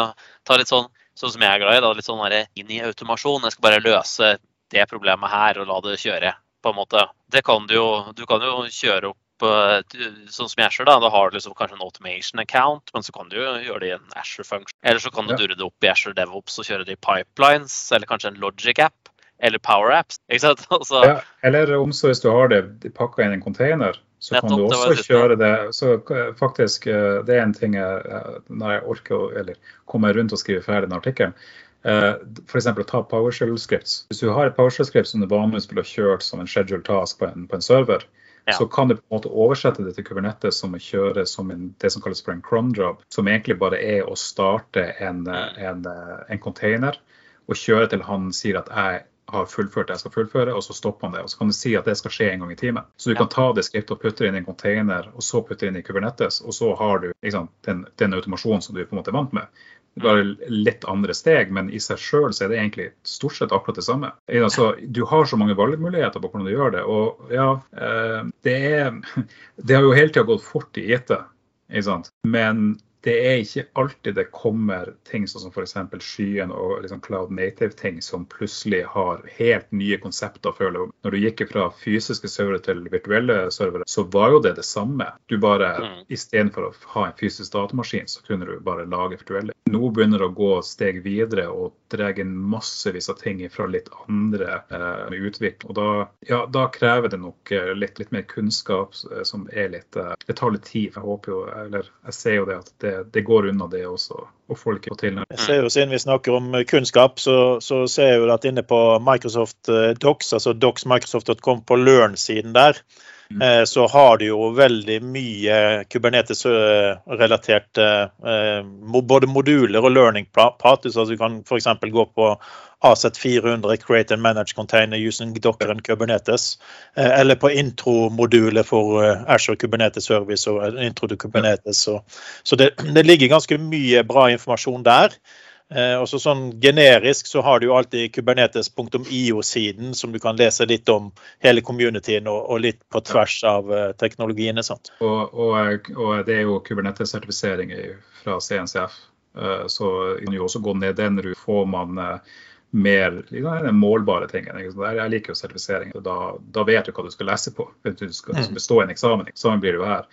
ta litt sånn sånn som jeg er glad i, da, litt sånn inn i automasjon. Jeg skal bare løse det problemet her og la det kjøre. på en måte. Det kan du jo, du kan jo kjøre opp sånn som i Asher, da, da har du liksom kanskje en automation account, men så kan du jo gjøre det i en Asher function. Eller så kan du ja. durre det opp i Asher DevOps og kjøre det i pipelines, eller kanskje en Logic app. Eller Power Apps. ikke sant? Altså,
ja, eller om så hvis du har det pakka inn i en container, så nettopp, kan du også det kjøre det. Så faktisk, eh, det er en ting jeg, eh, når jeg orker å eller kommer rundt og skriver ferdig den artikkelen. Eh, F.eks. å ta PowerShell-scripts. Hvis du har et PowerShell-skript som du vanligvis ville kjørt som en schedule task på en, på en server, ja. så kan du på en måte oversette det til Kubernetes som å kjøre som en, det som kalles for en cron job, som egentlig bare er å starte en, en, en container og kjøre til han sier at jeg har fullført det jeg skal fullføre, og så stopper han det. Og så kan du si at det skal skje en gang i timen. Så du ja. kan ta det skriftet og putte det inn i en container, og så putte det inn i Kubernetes, og så har du liksom, den, den, automasjonen som du på en måte er vant med bare litt andre steg, men i seg sjøl er det egentlig stort sett akkurat det samme. Altså, du har så mange valgmuligheter på hvordan du gjør det. Og ja, eh, det, er, det har jo hele tida gått fort i IT. Men det er ikke alltid det kommer ting sånn som f.eks. skyen og liksom cloud native-ting som plutselig har helt nye konsepter. Føler. Når du gikk fra fysiske servere til virtuelle servere, så var jo det det samme. Du bare, mm. Istedenfor å ha en fysisk datamaskin, så kunne du bare lage virtuelle. Nå begynner det å gå steg videre og dra inn massevis av ting fra litt andre eh, utvikling. Og da, ja, da, krever det nok eh, litt, litt mer kunnskap eh, som er litt eh, Det tar litt tid. Jeg håper jo, eller jeg ser jo det at det det går unna det også. Og folk får til.
Jeg ser jo Siden vi snakker om kunnskap, så, så ser jeg jo at inne på Microsoft Docs, altså docsmicrosoft.com på Learn-siden der. Så har du jo veldig mye Kubernetes-relaterte både moduler og learning paths. Altså du kan f.eks. gå på AZ400 Create and Manage Container using Docker and Kubernetes. Eller på intro-modulet for Azure Kubernetes Service og intro til Kubernetes. Så det, det ligger ganske mye bra informasjon der. Eh, også sånn Generisk så har du jo alltid kubernetes.io-siden, som du kan lese litt om hele communityen og, og litt på tvers av eh, teknologiene. sant?
Og, og, og, det er jo Kubernetes-sertifisering fra CNCF, eh, så kan jo også gå ned den ruten. Får man uh, mer liksom, målbare ting. Jeg liker jo sertifisering. Da, da, vet du hva du skal lese på. Du skal mm. bestå en eksamen. Eksamen blir det jo her.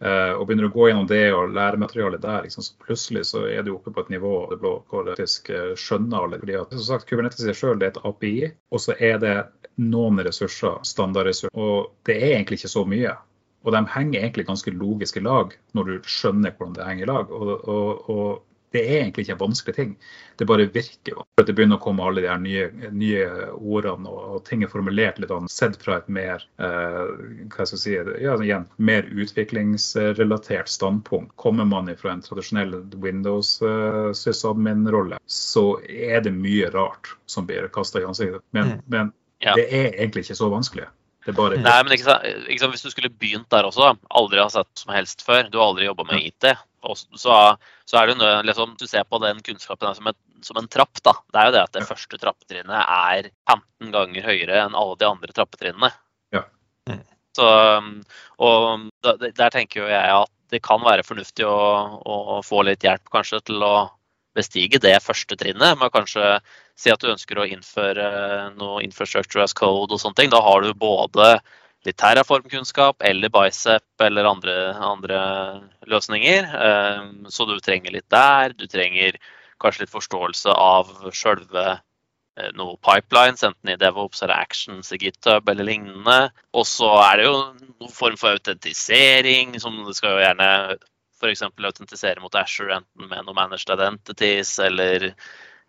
Uh, og begynner å gå gjennom det og lærematerialet der, liksom, så plutselig så er du oppe på et nivå det blå, hvor du faktisk uh, skjønner alle. fordi at, som sagt, Kubernetes i seg selv er et API, og så er det noen ressurser, standardressurser. Og det er egentlig ikke så mye. Og de henger egentlig ganske logisk i lag når du skjønner hvordan det henger i lag. Og, og, og det er egentlig ikke en vanskelig ting. Det bare virker. For det begynner å komme alle de her nye, nye ordene, og, og, ting er formulert litt annet, sett fra et mer eh, hva skal jeg si, ja, igjen, mer utviklingsrelatert standpunkt. Kommer man fra en tradisjonell Windows uh, sysadmin-rolle, så er det mye rart som blir kasta i ansiktet. Men, mm. men ja. det er egentlig ikke så vanskelig.
Bare... Nei, men ikke sant, ikke sant, Hvis du skulle begynt der også, aldri har sett som helst før, du har aldri jobba med IT, så, så, er det jo liksom, Du ser på den kunnskapen som, et, som, en trapp. da. Det er jo det at det første trappetrinnet er 15 ganger høyere enn alle de andre trappetrinnene.
Ja. Mm.
Så, og der tenker jo jeg at det kan være fornuftig å, å få litt hjelp kanskje til å bestige det første trinnet. Med kanskje si at du ønsker å innføre noe infrastructure as code og sånne ting. Da har du både litt terraformkunnskap eller bicep eller andre, andre løsninger. Ehm, så du trenger litt der. Du trenger kanskje litt forståelse av sjølve eh, noe pipelines, enten i DevOps eller Actions i GitHub eller lignende. Og så er det jo noen form for autentisering, som det skal jo gjerne f.eks. autentisere mot Asher, enten med noe managed identities eller,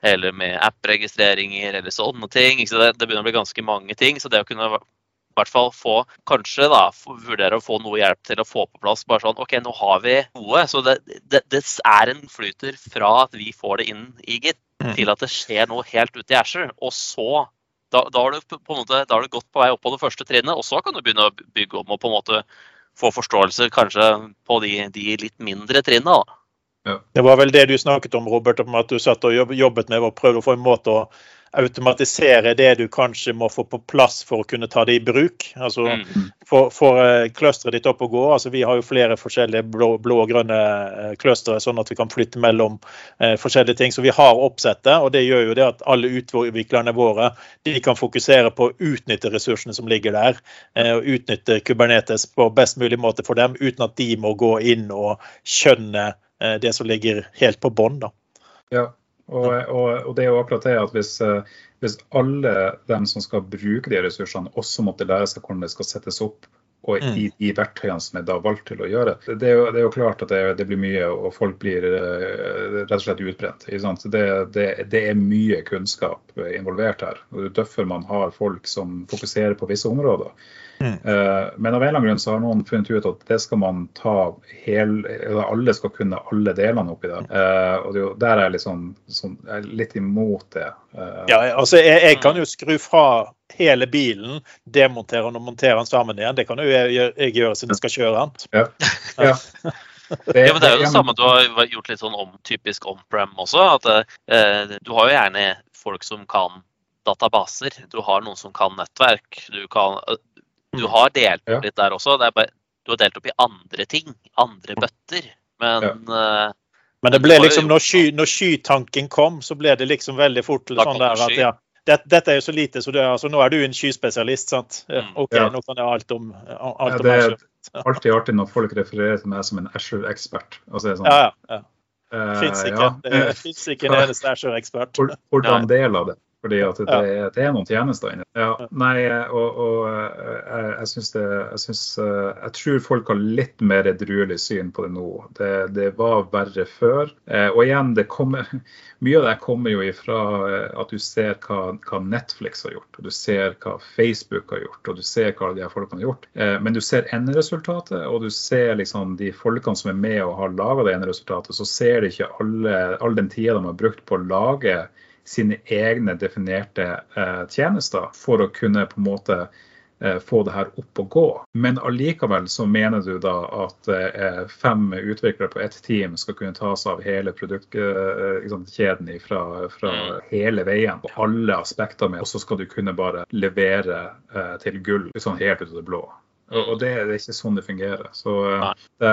eller med app-registreringer eller sånne ting. Så det, det begynner å bli ganske mange ting. Så det å kunne i hvert fall få kanskje da, vurdere å få noe hjelp til å få på plass. bare sånn, ok, Nå har vi noe. Så det, det, det er en flyter fra at vi får det inn i Git, mm. til at det skjer noe helt ute i Asher. Og så da, da, har du på en måte, da har du gått på vei opp på det første trinnet, og så kan du begynne å bygge om og på en måte få forståelse kanskje på de, de litt mindre trinnene.
Ja. Det var vel det du snakket om, Robert, om at du satt og jobbet med å prøve å få en måte å automatisere det du kanskje må få på plass for å kunne ta det i bruk. Altså mm. Få clusteret ditt opp og gå. Altså, vi har jo flere forskjellige blå, blå og grønne eh, clustere, sånn at vi kan flytte mellom eh, forskjellige ting. Så vi har oppsettet, og det gjør jo det at alle utviklerne våre de kan fokusere på å utnytte ressursene som ligger der. Eh, og utnytte Kubernetes på best mulig måte for dem, uten at de må gå inn og skjønne eh, det som ligger helt på bånn.
Ja, og, og, og, det er jo akkurat det at hvis, eh, hvis, alle dem som skal bruke de ressursene, også måtte lære seg hvordan det skal settes opp, og i mm. de verktøyene som er da valgt til å gjøre det, er jo, det er jo klart at det, det, blir mye, og folk blir uh, rett og slett utbrent. Det, det, det, er mye kunnskap involvert her. og Derfor man har folk som fokuserer på visse områder. Mm. Uh, men av en eller annen grunn så har noen funnet ut at det skal man ta hel, alle skal kunne alle delene oppi det. Uh, og det er jo, der er jeg, liksom, sånn, jeg er litt imot det.
Uh, ja, altså jeg, jeg, kan jo skru fra hele bilen, demontere den og montere den sammen igjen. Det kan jo jeg, jeg gjøre siden jeg skal kjøre den.
Ja. ja.
Det, ja, men det er jo det samme du har gjort litt sånn om, typisk on-prem også. at eh, Du har jo gjerne folk som kan databaser. Du har noen som kan nettverk. Du kan, du har delt opp litt der også. Bare, du har delt opp i andre ting. Andre bøtter. Men ja. uh,
Men det ble liksom, når, sky, når, skytanken kom, så ble det liksom veldig fort sånn der at ja, det, dette er jo så lite, så det, altså, nå er du en skyspesialist, sant? Mm. OK, ja. nå kan jeg alt om, alt
ja, det er alltid artig når folk refererer til meg som en Azure-ekspert. Altså, sånn,
ja, ja. Uh, Fins ikke. Ja. Det fins ikke en eneste Azure-ekspert.
Hvordan del av det? Fordi at det, ja. det, er noen tjenester inni ja, Nei, og, og jeg, jeg syns det jeg, synes, jeg tror folk har litt mer edruelig syn på det nå. Det, det var verre før. Og igjen, det kommer, mye av det kommer jo ifra at du ser hva, hva, Netflix har gjort, og du ser hva Facebook har gjort, og du ser hva de her folkene har gjort. Men du ser enderesultatet, og du ser liksom de folkene som er med og har laga det enderesultatet, så ser de ikke alle, all den tida de har brukt på å lage sine egne definerte eh, tjenester for å kunne på en måte eh, få det her opp og gå. Men allikevel så mener du da at eh, fem utviklere på ett team skal kunne ta seg av hele produktkjeden fra, fra mm. hele veien, på alle aspekter med, og så skal du kunne bare levere til gull sånn helt ut av det blå. Og, og det, det, er ikke sånn det fungerer. Så eh, det,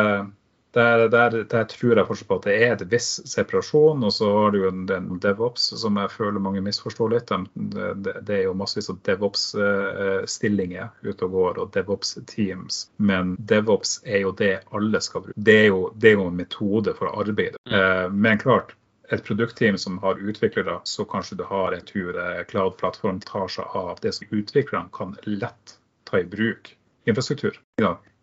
der, der, der, tror jeg fortsatt på at det er et viss separasjon. Og så har du jo den DevOps som jeg føler mange misforstår litt. Det, det er jo massevis av DevOps-stillinger ute og går, og DevOps-teams. Men DevOps er jo det alle skal bruke. Det er jo, det er jo en metode for å arbeide. Mm. Eh, men klart, et produktteam som har utviklere, så kanskje du har en tur eh, cloud-plattform tar seg av det som utviklerne kan lett ta i bruk infrastruktur.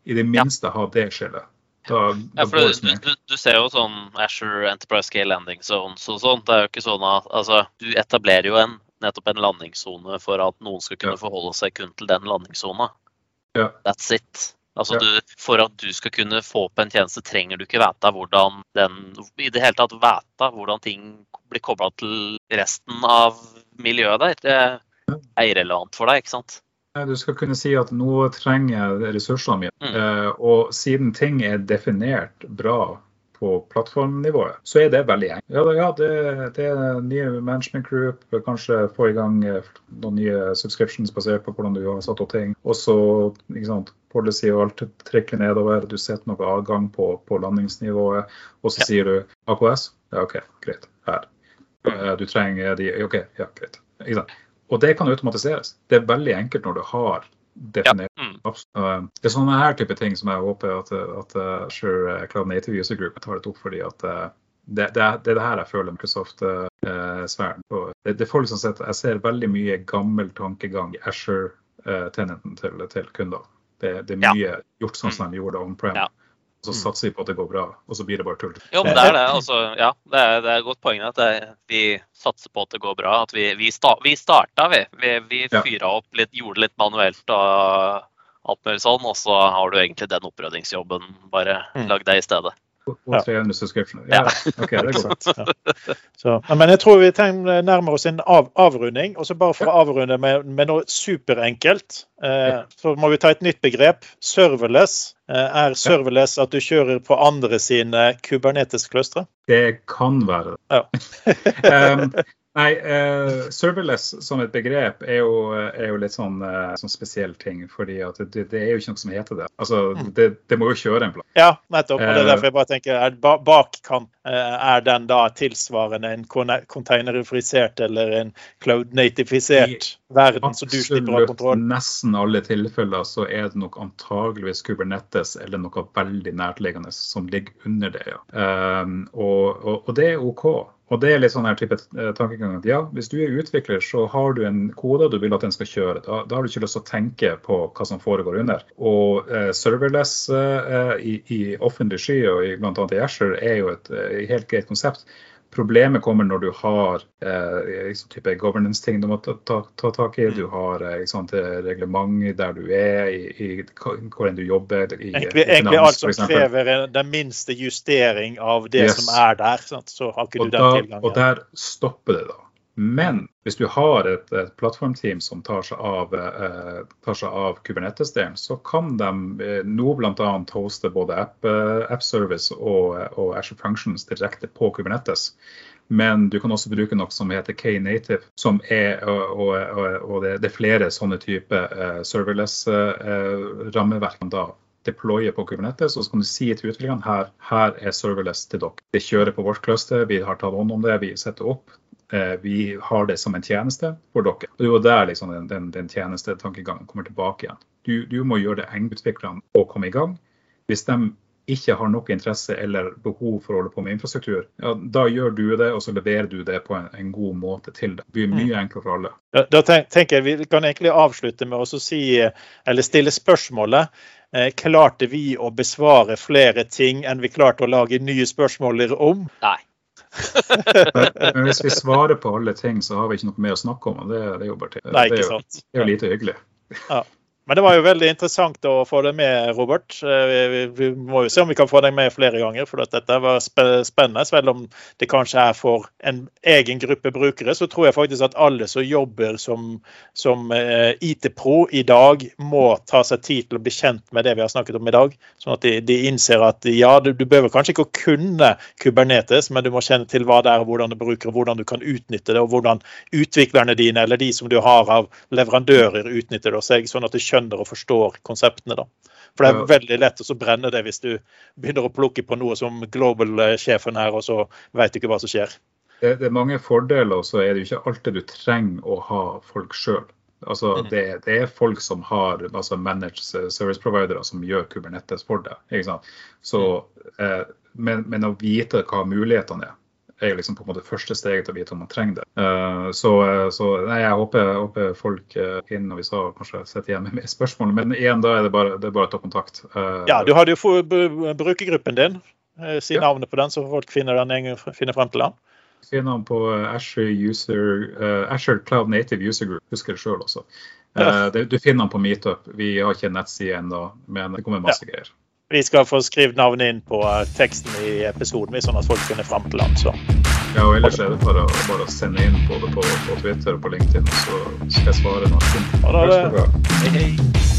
I det minste ha det skillet.
Da, da ja, for du, du, du, ser jo sånn Asher Enterprise Scale Landing Zones og sånt. Det er jo ikke sånn at altså, Du etablerer jo en, nettopp en landingssone for at noen skal kunne ja. forholde seg kun til den landingssona.
Ja.
That's it. Altså, ja. du, for at du skal kunne få opp en tjeneste, trenger du ikke vite hvordan den I det hele tatt vite hvordan ting blir kobla til resten av miljøet der. Det er irrelevant for deg, ikke sant?
Du skal kunne si at nå trenger jeg ressursene mine. Mm. Eh, og siden ting er definert bra på plattformnivået, så er det veldig enkelt. Ja, ja det, det, er nye management group, kanskje få i gang eh, noen nye subscriptions basert på hvordan du har satt opp ting. Og så ikke sant, policy og alt trikker nedover. Du setter noe adgang på, på landingsnivået, og så ja. sier du AKS. Ja, OK, greit. Her. Eh, du trenger de OK, ja, greit. Ikke sant? Og det kan automatiseres. Det er veldig enkelt når du har definert ja. mm. Det er sånne her type ting som jeg håper at, at uh, sure, uh, Cloud Native User Group tar det opp. fordi at uh, det, det, det, er det her jeg føler Microsoft-sfæren. Uh, det, det får liksom sett, jeg ser veldig mye gammel tankegang i Asher-tenenten til, til, kunder. Det, er mye ja. gjort sånn som de gjorde on-prem. Ja så mm. satser vi på at det går bra, og så blir det bare tull.
Jo, men det er det. Altså, ja, det er, det er et godt poeng at det, vi satser på at det går bra. At vi, vi, sta, vi starta, vi. Vi, vi fyra opp litt, gjorde litt manuelt og alt mulig sånn. Og så har du egentlig den oppryddingsjobben bare mm. lagd deg i stedet.
Og 300 subscriptioner. Ja, ok, det er godt.
ja. Så, men jeg tror vi nærmer oss en av, avrunding. Og så bare for å avrunde med, med noe superenkelt, eh, så må vi ta et nytt begrep. Serverless. Eh, er serverless at du kjører på andre sine kubernetiske clustre?
Det kan være det. Ja. um, Nei, uh, serverless som et begrep er jo, er jo litt sånn, uh, sånn, spesiell ting. fordi det, det, er jo ikke noe som heter det. Altså, mm. det, det må jo kjøre en plass.
Ja, nettopp. og det er eh, derfor jeg bare tenker, er Bakkant, er den da tilsvarende en containerifisert eller en cloud-natifisert verden som du slipper å ha kontroll?
nesten alle tilfeller så er det nok antageligvis Kubernetes eller noe veldig nærtliggende som ligger under det. ja. Um, og, og, og det er OK. Og det er litt sånn her type eh, tankegang at ja, hvis du er utvikler, så har du en kode du vil at den skal kjøre. Da, da har du ikke lyst til å tenke på hva som foregår under. Og eh, serverless eh, i, i, offentlig sky og bl.a. i Asher er jo et et helt greit konsept. Problemet kommer når du har eh, liksom type governance-ting du må ta, ta, ta, tak i. Du mm. har eh, sant, reglement der du er, i, i hvor enn du jobber. I,
egentlig, egentlig alt som krever den minste justering av det yes. som er der. Sant? Så har ikke du den tilgangen.
Og der stopper det, da. Men hvis du har et, et plattformteam som tar seg av, eh, tar seg av Kubernetes-delen, så kan de eh, nå bl.a. hoste både App, eh, app Service og, og, Azure Functions direkte på Kubernetes. Men du kan også bruke noe som heter K-native, som er, og, og det, det, er flere sånne typer eh, serverless-rammeverk. Eh, da deploye på Kubernetes, og så kan du si til utviklerne her, her er serverless til dere. Det kjører på vårt cluster, vi har tatt hånd om det, vi setter opp. Eh, vi har det som en tjeneste for dere. Og Det er der liksom den, den, den tjenestetankegangen kommer tilbake igjen. Du, du, må gjøre det engutviklende å komme i gang. Hvis de ikke har noe interesse eller behov for å holde på med infrastruktur, ja, da gjør du det, og så leverer du det på en, en god måte til dem. Det blir mye mm. enklere for alle.
Da, da tenker jeg Vi kan egentlig avslutte med å si, eller stille spørsmålet. Eh, klarte vi å besvare flere ting enn vi klarte å lage nye spørsmål om?
Nei.
Men hvis vi svarer på alle ting, så har vi ikke noe mer å snakke om. Det, det er jo bare til.
Nei, ikke
sant. Det er jo lite hyggelig.
Ja. Men det var jo veldig interessant å få deg med, Robert. Vi, vi, vi, må jo se om vi kan få deg med flere ganger, for dette var spennende. Selv om det kanskje er for en egen gruppe brukere, så tror jeg faktisk at alle som jobber som, som eh, IT-pro i dag, må ta seg tid til å bli kjent med det vi har snakket om i dag. Sånn at de, de innser at ja, du, du, behøver kanskje ikke å kunne Kubernetes, men du må kjenne til hva det er, hvordan du bruker, hvordan du kan utnytte det, og hvordan utviklerne dine eller de som du har av leverandører, utnytter det. Sånn at det skjønner og forstår konseptene. da. For det er veldig lett å brenne det hvis du begynner å plukke på noe som global-sjefen her, og så vet du ikke hva som skjer.
Det, det, er mange fordeler, og så er det jo ikke alltid du trenger å ha folk sjøl. Altså, mm. det, det, er folk som har altså managed service providere som gjør Kubernetes for deg. Så, mm. eh, men, men, å vite hva mulighetene er, er liksom på en måte første steget til å vite om man trenger det. Uh, så, eh, så nei, jeg håper, håper folk uh, inn og vi sa kanskje sitter igjen med mer spørsmål. Men igjen, da er det bare, det er bare å ta kontakt.
Uh, ja, du hadde jo brukergruppen din. Si ja. navnet på den, så folk finner, den, finner frem til den.
Finner den på Asher, User, Asher Cloud Native User Group. Husker det sjøl også. Ja. Du finner den på Meetup. Vi har ikke en nettside ennå, men det kommer masse ja. greier.
Vi skal få skrevet navnet inn på eh, teksten i episoden, sånn at folk finner fram til den. Så.
Ja, og ellers er det bare, bare å sende inn både på, på Twitter og på LinkedIn, så skal jeg svare når
det. Hei, hei.